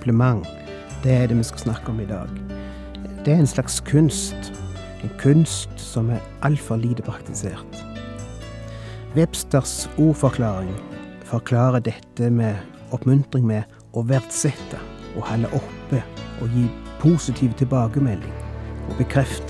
kompliment, det er det vi skal snakke om i dag. Det er en slags kunst. En kunst som er altfor lite praktisert. Websters ordforklaring forklarer dette med oppmuntring med å verdsette og holde oppe og gi positiv tilbakemelding og bekrefte.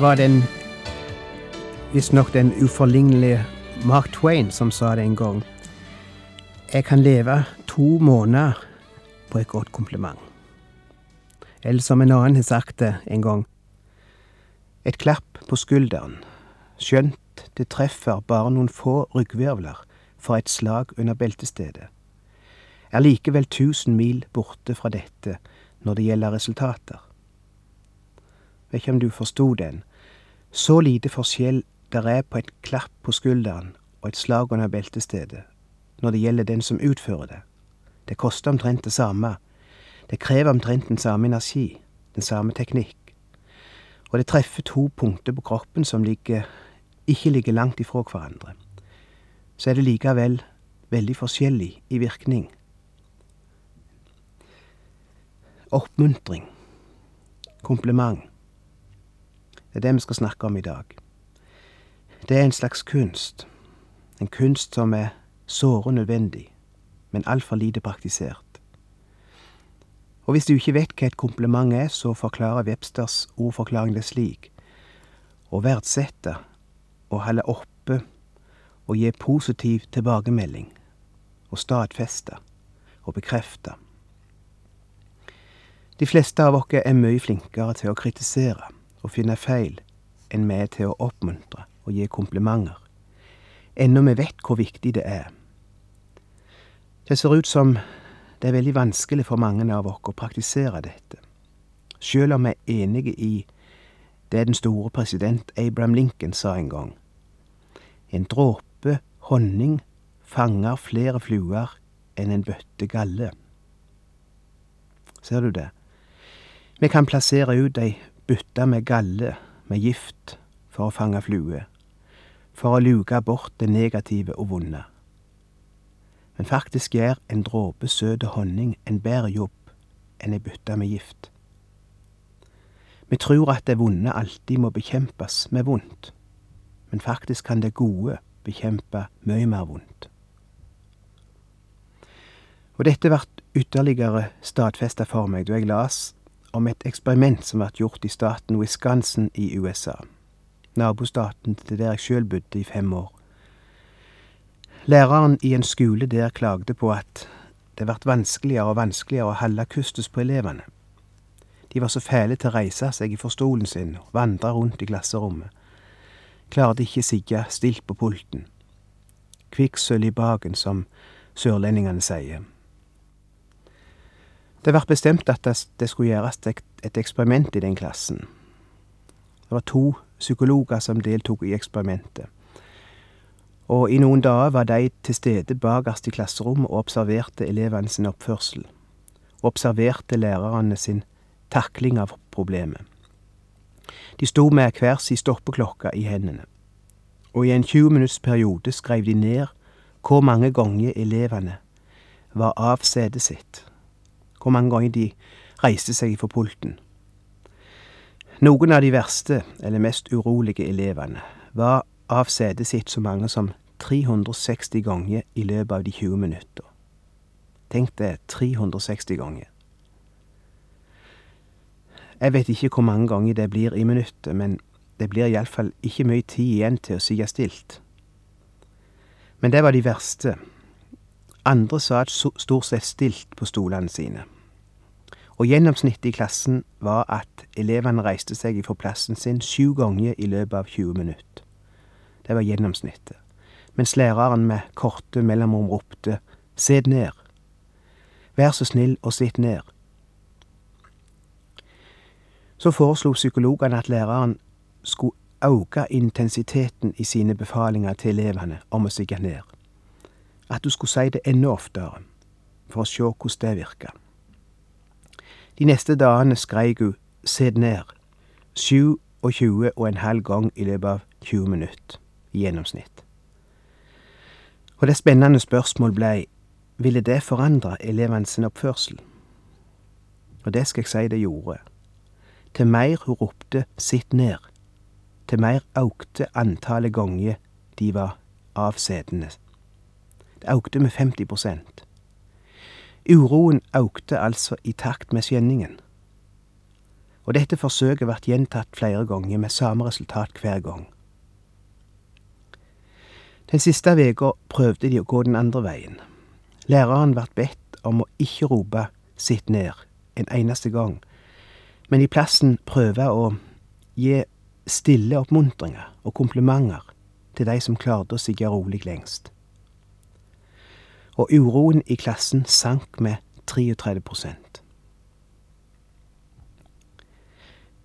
Det var den visstnok den uforlignelige Mark Twain som sa det en gang. Jeg kan leve to måneder på et godt kompliment. Eller som en annen har sagt det en gang. Et klapp på skulderen, skjønt det treffer bare noen få ryggvirvler for et slag under beltestedet, er likevel tusen mil borte fra dette når det gjelder resultater. Vet ikke om du forsto den. Så lite forskjell der er på et klapp på skulderen og et slag under beltestedet når det gjelder den som utfører det. Det koster omtrent det samme. Det krever omtrent den samme energi, den samme teknikk. Og det treffer to punkter på kroppen som ligger, ikke ligger langt ifra hverandre. Så er det likevel veldig forskjellig i virkning. Oppmuntring. Kompliment. Det er det vi skal snakke om i dag. Det er en slags kunst. En kunst som er såre nødvendig, men altfor lite praktisert. Og hvis du ikke vet hva et kompliment er, så forklarer Websters ordforklaring det slik. Å verdsette, å holde oppe, å gi positiv tilbakemelding, å stadfeste, å bekrefte. De fleste av oss er mye flinkere til å kritisere og finne feil enn vi er til å oppmuntre og gi komplimenter, ennå vi vet hvor viktig det er. Det ser ut som det er veldig vanskelig for mange av oss å praktisere dette, sjøl om vi er enige i det den store president Abraham Lincoln sa en gang. En dråpe honning fanger flere fluer enn en bøtte galle. Ser du det? Vi kan plassere ut ei bytte med galle, med gift, for å fange flue, for å luke bort det negative og vonde. Men faktisk gjør en dråpe søt honning en bedre jobb enn ei bytte med gift. Vi tror at det vonde alltid må bekjempes med vondt, men faktisk kan det gode bekjempe mye mer vondt. Og dette ble ytterligere stadfesta for meg da jeg las om et eksperiment som vart gjort i staten Wisconsin i USA, nabostaten til der jeg sjøl bodde i fem år. Læreren i en skole der klagde på at det vart vanskeligere og vanskeligere å holde kustus på elevene. De var så fæle til å reise seg fra stolen sin og vandre rundt i klasserommet. Klarte ikke sigge stilt på pulten. Kvikksølv i baken, som sørlendingene sier. Det ble bestemt at det skulle gjøres et eksperiment i den klassen. Det var to psykologer som deltok i eksperimentet. Og i noen dager var de til stede bakerst i klasserommet og observerte elevene sin oppførsel. Og observerte lærerne sin takling av problemet. De sto med hver sin stoppeklokke i hendene. Og i en 20 minutts periode skrev de ned hvor mange ganger elevene var av setet sitt hvor mange ganger de reiste seg fra pulten. Noen av de verste, eller mest urolige elevene, var av setet sitt så mange som 360 ganger i løpet av de 20 minutter. Tenk det, 360 ganger. Jeg vet ikke hvor mange ganger det blir i minuttet, men det blir iallfall ikke mye tid igjen til å sige stilt. Men det var de verste. Andre satt stort sett stilt på stolene sine. Og gjennomsnittet i klassen var at elevene reiste seg fra plassen sin sju ganger i løpet av 20 minutter. Det var gjennomsnittet. Mens læreren med korte mellomrom ropte Sitt ned. Vær så snill og sitt ned. Så foreslo psykologene at læreren skulle øke intensiteten i sine befalinger til elevene om å sitte ned. At du skulle si det enda oftere, for å se hvordan det virka. De neste dagene skreik hun Sett ned 27 og en halv gang i løpet av 20 minutter i gjennomsnitt. Og det spennende spørsmål blei ville det forandre elevene sin oppførsel. Og det skal jeg si det gjorde. Til mer hun ropte sitt ned, til mer aukte antallet ganger de var avsetende. Det aukte med 50% Uroen aukte altså i takt med skjenningen. Og dette forsøket vart gjentatt flere ganger med samme resultat hver gang. Den siste veka prøvde de å gå den andre veien. Læreren vart bedt om å ikke rope sitt ned en eneste gang, men i plassen prøve å gi stille oppmuntringer og komplimenter til de som klarte å sigge rolig lengst. Og uroen i klassen sank med 33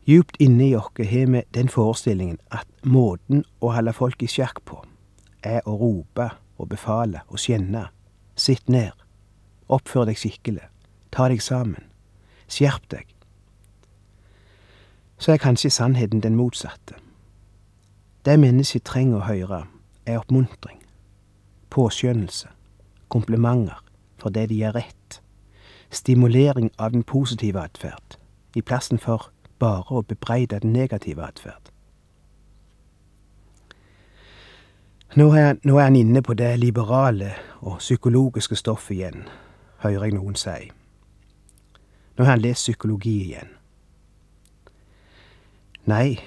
Djupt inne i oss har vi den forestillingen at måten å holde folk i sjakk på, er å rope og befale og skjenne. Sitt ned. Oppfør deg skikkelig. Ta deg sammen. Skjerp deg. Så er kanskje sannheten den motsatte. Det mennesket trenger å høre, er oppmuntring, påskjønnelse, komplimenter for det de gjør rett, stimulering av den positive atferd, i plassen for bare å bebreide den negative atferd. Nå nå er han inne på det liberale og psykologiske stoffet igjen, hører jeg noen si. Nå har han lest psykologi igjen. Nei,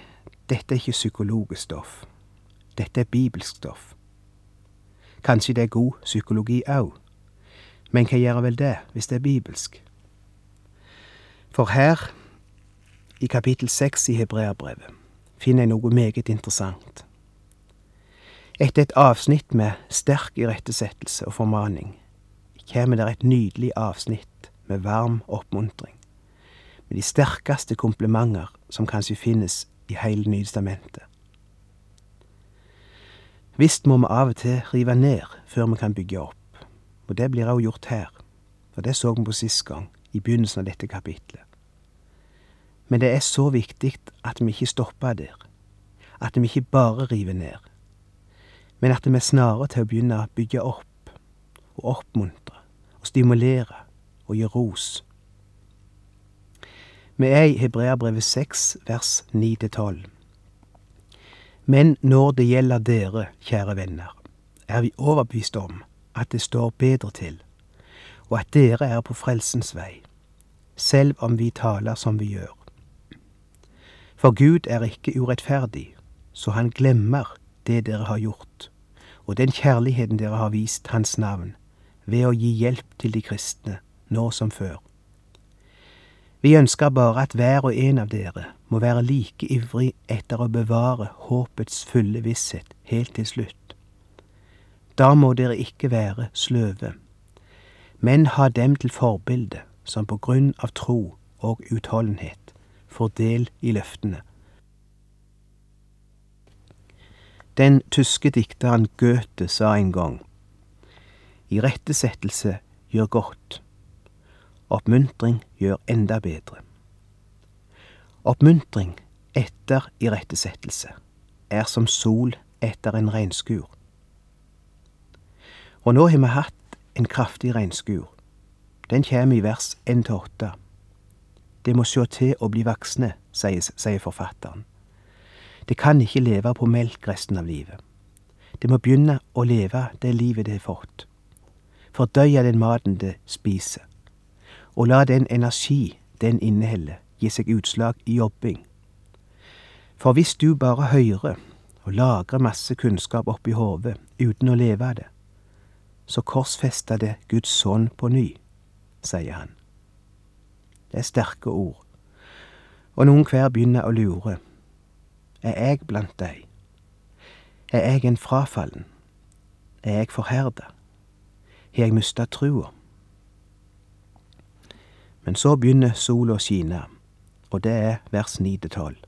dette er ikke psykologisk stoff. Dette er bibelsk stoff. Kanskje det er god psykologi òg, men hva gjør vel det hvis det er bibelsk? For her, i kapittel seks i Hebreabrevet, finner jeg noe meget interessant. Etter et avsnitt med sterk irettesettelse og formaning kommer det et nydelig avsnitt med varm oppmuntring, med de sterkeste komplimenter som kanskje finnes i hele Nytestamentet. Visst må vi av og til rive ned før vi kan bygge opp, og det blir også gjort her, for det så vi på sist gang, i begynnelsen av dette kapitlet. Men det er så viktig at vi ikke stopper der, at vi ikke bare river ned men at vi er snare til å begynne å bygge opp og oppmuntre og stimulere og gi ros. Vi er i Hebreabrevet 6, vers 9-12. Men når det gjelder dere, kjære venner, er vi overbevist om at det står bedre til, og at dere er på frelsens vei, selv om vi taler som vi gjør. For Gud er ikke urettferdig, så han glemmer det dere har gjort, og den kjærligheten dere har vist Hans navn, ved å gi hjelp til de kristne, nå som før. Vi ønsker bare at hver og en av dere må være like ivrig etter å bevare håpets fulle visshet helt til slutt. Da må dere ikke være sløve, men ha dem til forbilde som på grunn av tro og utholdenhet får del i løftene Den tyske dikteren Goethe sa en gang Irettesettelse gjør godt. Oppmuntring gjør enda bedre. Oppmuntring etter irettesettelse er som sol etter en regnskur. Og nå har vi hatt en kraftig regnskur. Den kommer i vers 1-8. Det må sjå til å bli voksne, sier forfatteren. Det kan ikke leve på melk resten av livet. Det må begynne å leve det livet det har fått. Fordøye den maten det spiser. Og la den energi den inneholder, gi seg utslag i jobbing. For hvis du bare hører og lagrer masse kunnskap oppi hodet uten å leve av det, så korsfester det Guds sønn på ny, sier han. Det er sterke ord. Og noen hver begynner å lure. Er jeg blant deg? Er jeg en frafallen? Er jeg forherda? Har jeg mista trua? Men så begynner sola å skine, og det er vers ni til tolv.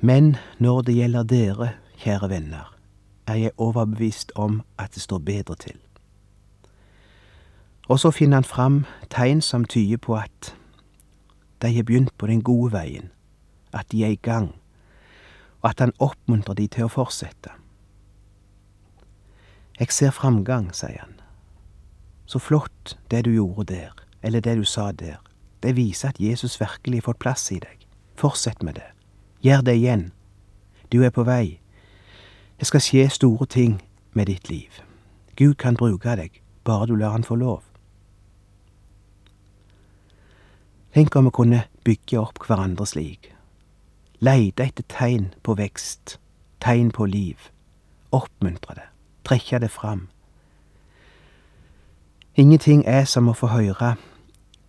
Men når det gjelder dere, kjære venner, er jeg overbevist om at det står bedre til. Og så finner han fram tegn som tyder på at de har begynt på den gode veien, at de er i gang, og at han oppmuntrer de til å fortsette. Jeg ser framgang, sier han. Så flott det du gjorde der, eller det du sa der. Det viser at Jesus virkelig har fått plass i deg. Fortsett med det. Gjør det igjen. Du er på vei. Det skal skje store ting med ditt liv. Gud kan bruke deg, bare du lar han få lov. Tenk om vi kunne bygge opp hverandre slik. Leide etter tegn på vekst, tegn på liv. Oppmuntre det, trekke det fram. Ingenting er som å få høre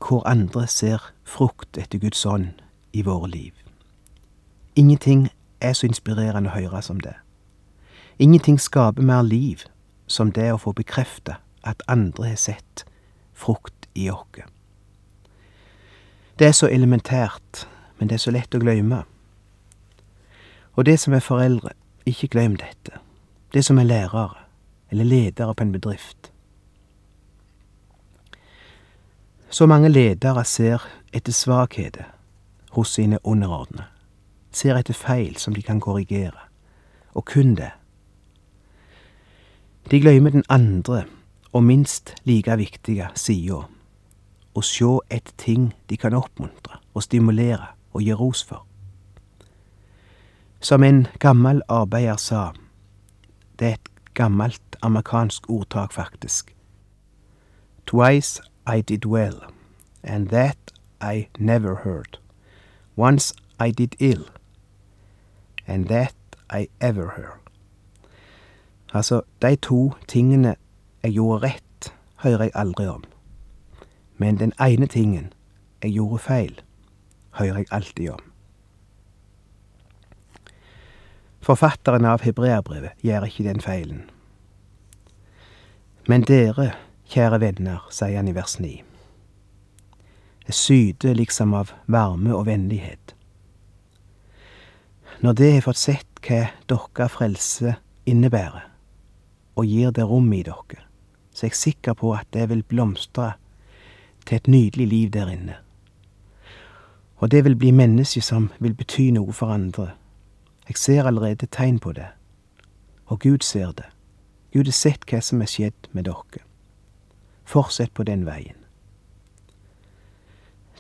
hvor andre ser frukt etter Guds ånd i våre liv. Ingenting er så inspirerende å høre som det. Ingenting skaper mer liv som det å få bekrefte at andre har sett frukt i oss. Det er så elementært, men det er så lett å glemme. Og det som er foreldre, ikke glem dette. Det som er lærere, eller ledere på en bedrift. Så mange ledere ser etter svakheter hos sine underordnede. Ser etter feil som de kan korrigere. Og kun det. De glemmer den andre, og minst like viktige, sida. Å sjå etter ting de kan oppmuntre og stimulere og gi ros for. Som en gammel arbeider sa, det er et gammelt amerikansk ordtak, faktisk. Twice I did well, and that I never heard. Once I did ill, and that I ever heard. Altså, de to tingene jeg gjorde rett, hører jeg aldri om. Men den ene tingen jeg gjorde feil, hører jeg alltid om. Forfatteren av hebreerbrevet gjør ikke den feilen. Men dere, kjære venner, sier han i vers 9. Det syder liksom av varme og vennlighet. Når det har fått sett hva dere frelse innebærer, og gir det rom i dere, så er jeg sikker på at det vil blomstre til et nydelig liv der inne. Og det vil bli mennesker som vil bety noe for andre. Jeg ser allerede tegn på det. Og Gud ser det. Gud har sett hva som er skjedd med dere. Fortsett på den veien.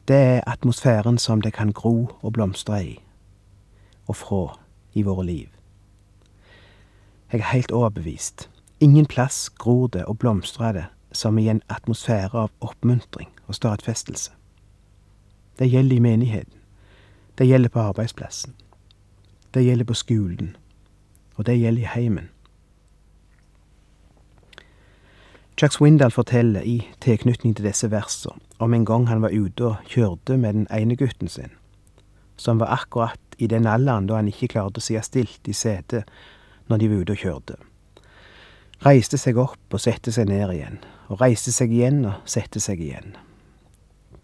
Det er atmosfæren som det kan gro og blomstre i, og fra, i våre liv. Jeg er helt overbevist. Ingen plass gror det og blomstrer det som i en atmosfære av oppmuntring og stadfestelse. Det gjelder i menigheten. Det gjelder på arbeidsplassen. Det gjelder på skolen. Og det gjelder i heimen. Chuck Swindal forteller i tilknytning til disse versene om en gang han var ute og kjørte med den ene gutten sin, som var akkurat i den alderen da han ikke klarte å sitte stilt i setet når de var ute og kjørte. Reiste seg opp og sette seg ned igjen, og reiste seg igjen og sette seg igjen.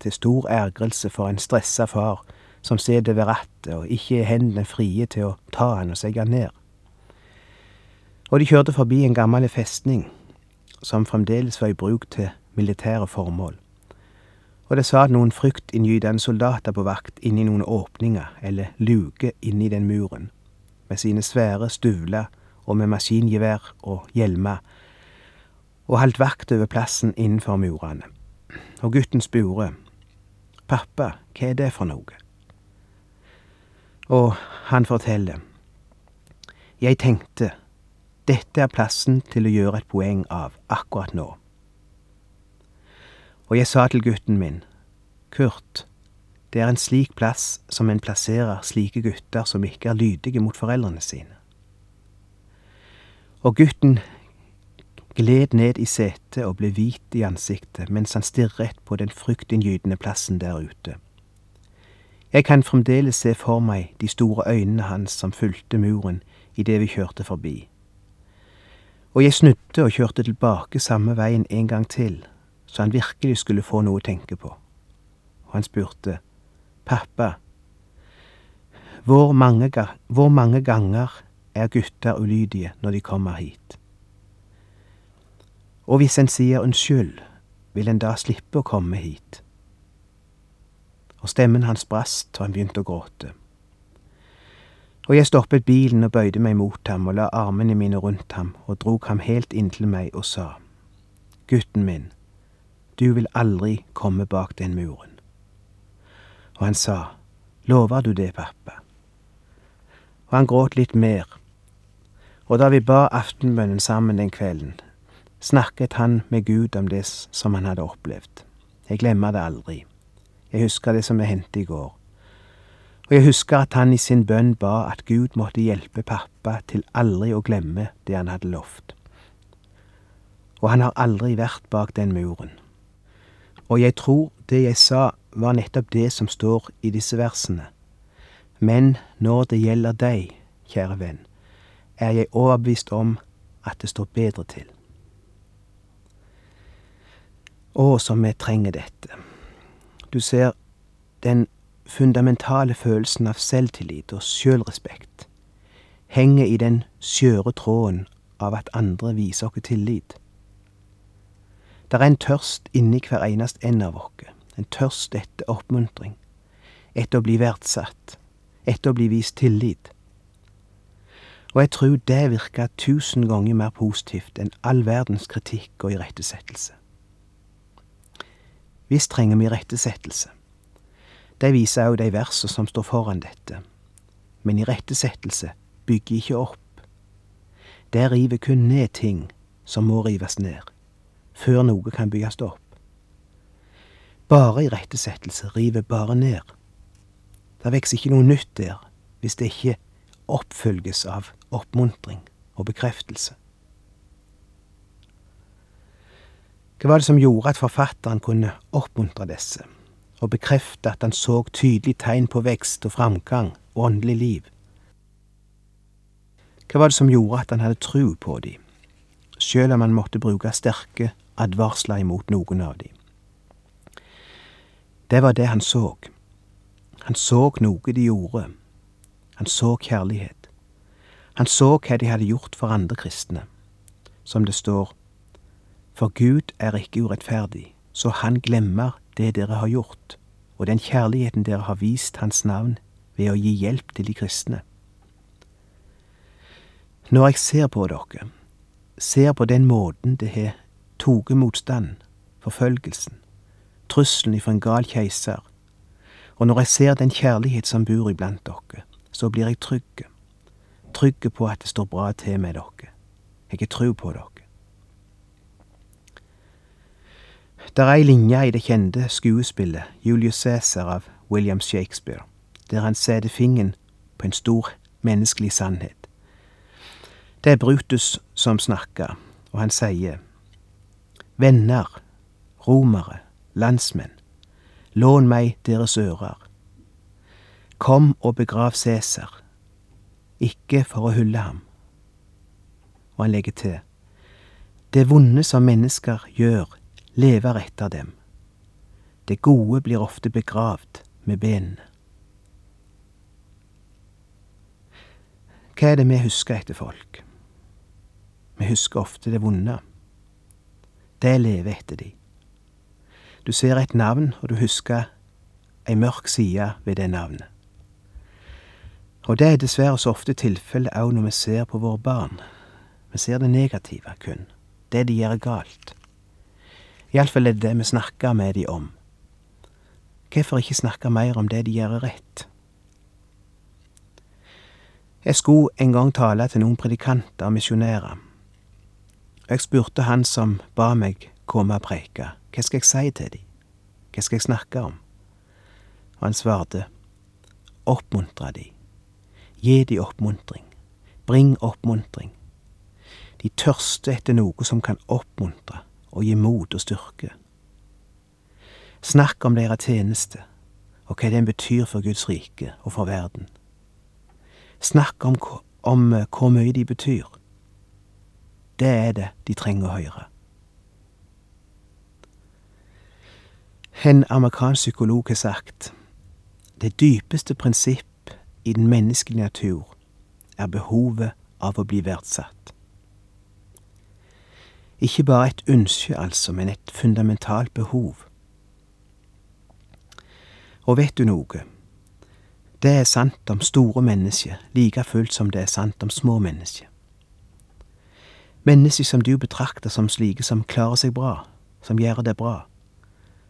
Til stor ergrelse for en stressa far som sitter ved rattet og ikke er hendene frie til å ta han og sette han ned. Og de kjørte forbi en gammel festning som fremdeles var i bruk til militære formål. Og det satt noen fryktinngytende soldater på vakt inni noen åpninger eller luker inni den muren, med sine svære stuvler og med maskingevær og hjelmer, og holdt vakt over plassen innenfor murene. Og gutten spurte, Pappa, hva er det for noe? Og han forteller, Jeg tenkte, dette er plassen til å gjøre et poeng av akkurat nå. Og jeg sa til gutten min, Kurt, det er en slik plass som en plasserer slike gutter som ikke er lydige mot foreldrene sine. Og gutten gled ned i setet og ble hvit i ansiktet mens han stirret på den fryktinngytende plassen der ute. Jeg kan fremdeles se for meg de store øynene hans som fulgte muren idet vi kjørte forbi. Og jeg snudde og kjørte tilbake samme veien en gang til, så han virkelig skulle få noe å tenke på. Og han spurte, Pappa, hvor mange, hvor mange ganger er gutter ulydige når de kommer hit? Og hvis en sier unnskyld, vil en da slippe å komme hit? Og stemmen hans brast, og han begynte å gråte. Og jeg stoppet bilen og bøyde meg mot ham og la armene mine rundt ham og drog ham helt inntil meg og sa, Gutten min, du vil aldri komme bak den muren. Og han sa, Lover du det, pappa? Og han gråt litt mer, og da vi ba aftenbønnen sammen den kvelden, snakket han med Gud om det som han hadde opplevd. Jeg glemmer det aldri. Jeg husker det som det hendte i går. Og jeg husker at han i sin bønn ba at Gud måtte hjelpe pappa til aldri å glemme det han hadde lovt. Og han har aldri vært bak den muren. Og jeg tror det jeg sa, var nettopp det som står i disse versene. Men når det gjelder deg, kjære venn, er jeg overbevist om at det står bedre til. Å, som vi trenger dette. Du ser, den fundamentale følelsen av selvtillit og sjølrespekt henger i den skjøre tråden av at andre viser oss tillit. Det er en tørst inni hver eneste en av oss, en tørst etter oppmuntring, etter å bli verdsatt, etter å bli vist tillit. Og jeg tror det virker tusen ganger mer positivt enn all verdens kritikk og irettesettelse. Visst trenger vi irettesettelse. Det viser òg de versene som står foran dette. Men irettesettelse bygger ikke opp. Det river kun ned ting som må rives ned, før noe kan bygges opp. Bare irettesettelse river bare ned. Det vokser ikke noe nytt der hvis det ikke oppfølges av oppmuntring og bekreftelse. Hva var det som gjorde at forfatteren kunne oppmuntre disse, og bekrefte at han så tydelig tegn på vekst og framgang og åndelig liv? Hva var det som gjorde at han hadde tru på dem, sjøl om han måtte bruke sterke advarsler imot noen av dem? Det var det han så. Han så noe de gjorde. Han så kjærlighet. Han så hva de hadde gjort for andre kristne. Som det står, for Gud er ikke urettferdig, så han glemmer det dere har gjort, og den kjærligheten dere har vist Hans navn ved å gi hjelp til de kristne. Når jeg ser på dere, ser på den måten det har tatt motstand, forfølgelsen, trusselen ifra en gal keiser, og når jeg ser den kjærlighet som bor iblant dere, så blir jeg trygg, trygg på at det står bra til med dere. Jeg har tru på dere. Det er ei linje i det kjente skuespillet Julius Cæsar av William Shakespeare, der han setter fingeren på en stor menneskelig sannhet. Det er Brutus som snakker, og han sier Venner, romere, landsmenn, lån meg deres ører. Kom og begrav Cæsar, ikke for å hylle ham. Og han legger til, det vonde som mennesker gjør, lever etter dem. Det gode blir ofte begravd med benene. Hva er det vi husker etter folk? Vi husker ofte det vonde. Det lever etter de. Du ser et navn, og du husker ei mørk side ved det navnet. Og det er dessverre så ofte tilfellet òg når vi ser på våre barn. Vi ser det negative kun, det de gjør galt. Iallfall er det vi snakker med de om. Hvorfor ikke snakke mer om det de gjør rett? Jeg skulle en gang tale til noen predikanter og misjonærer. Jeg spurte han som ba meg komme og preike, hva skal jeg si til dem, hva skal jeg snakke om? Og han svarte, oppmuntre dem. gi dem oppmuntring, bring oppmuntring. De tørster etter noe som kan oppmuntre og gi mot og styrke. Snakk om deres tjeneste og hva den betyr for Guds rike og for verden. Snakk om, om hvor mye de betyr. Det er det de trenger å høre. En amerikansk psykolog har sagt det dypeste prinsipp i den menneskelige natur er behovet av å bli verdsatt. Ikke bare et ønske, altså, men et fundamentalt behov. Og vet du noe? Det er sant om store mennesker like fullt som det er sant om små mennesker. Mennesker som du betrakter som slike som klarer seg bra, som gjør det bra,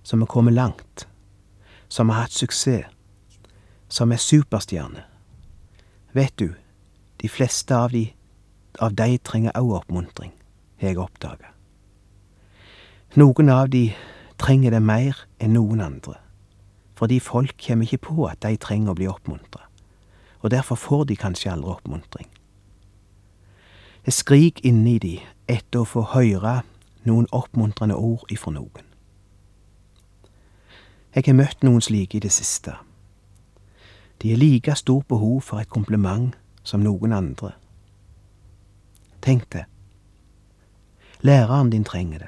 som har kommet langt, som har hatt suksess, som er superstjerne. Vet du, de fleste av de, av de trenger også oppmuntring, jeg oppdaga. Noen av de trenger det mer enn noen andre, fordi folk kommer ikke på at de trenger å bli oppmuntra, og derfor får de kanskje aldri oppmuntring. Det skrik inni de etter å få høre noen oppmuntrende ord ifra noen. Jeg har møtt noen slike i det siste. De har like stort behov for et kompliment som noen andre. Tenk det. Læreren din trenger det.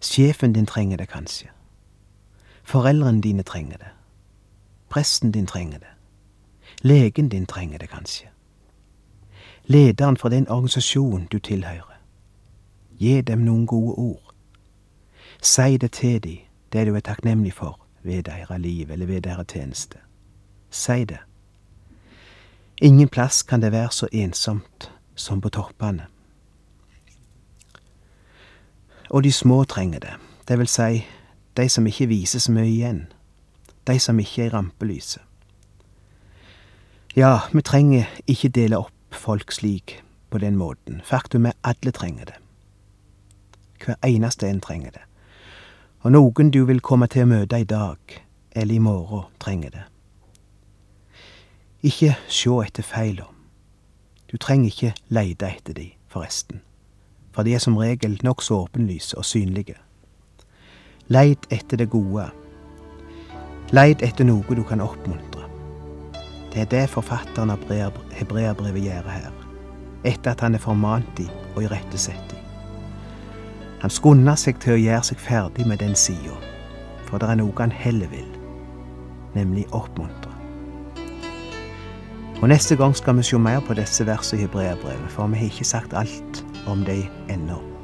Sjefen din trenger det kanskje. Foreldrene dine trenger det. Presten din trenger det. Legen din trenger det kanskje. Lederen for den organisasjonen du tilhører. Gi dem noen gode ord. Si det til dem, det du er takknemlig for ved deres liv eller ved deres tjeneste. Si det. Ingen plass kan det være så ensomt som på toppene. Og de små trenger det, det vil si de som ikke viser så mye igjen, de som ikke er i rampelyset. Ja, vi trenger ikke dele opp folk slik, på den måten. Faktum er alle trenger det. Hver eneste en trenger det. Og noen du vil komme til å møte i dag, eller i morgen, trenger det. Ikke sjå etter feila. Du trenger ikke leite etter de, forresten, for de er som regel nokså åpenlyse og synlige. Leit etter det gode. Leit etter noe du kan oppmuntre. Det er det forfatteren av hebreerbrevet gjør her, etter at han er formant de og irettesatt de. Han skunder seg til å gjøre seg ferdig med den sida, for det er noe han heller vil, nemlig oppmuntre. Og Neste gang skal vi se mer på disse versene i hebreerbrevet, for vi har ikke sagt alt om dem ennå.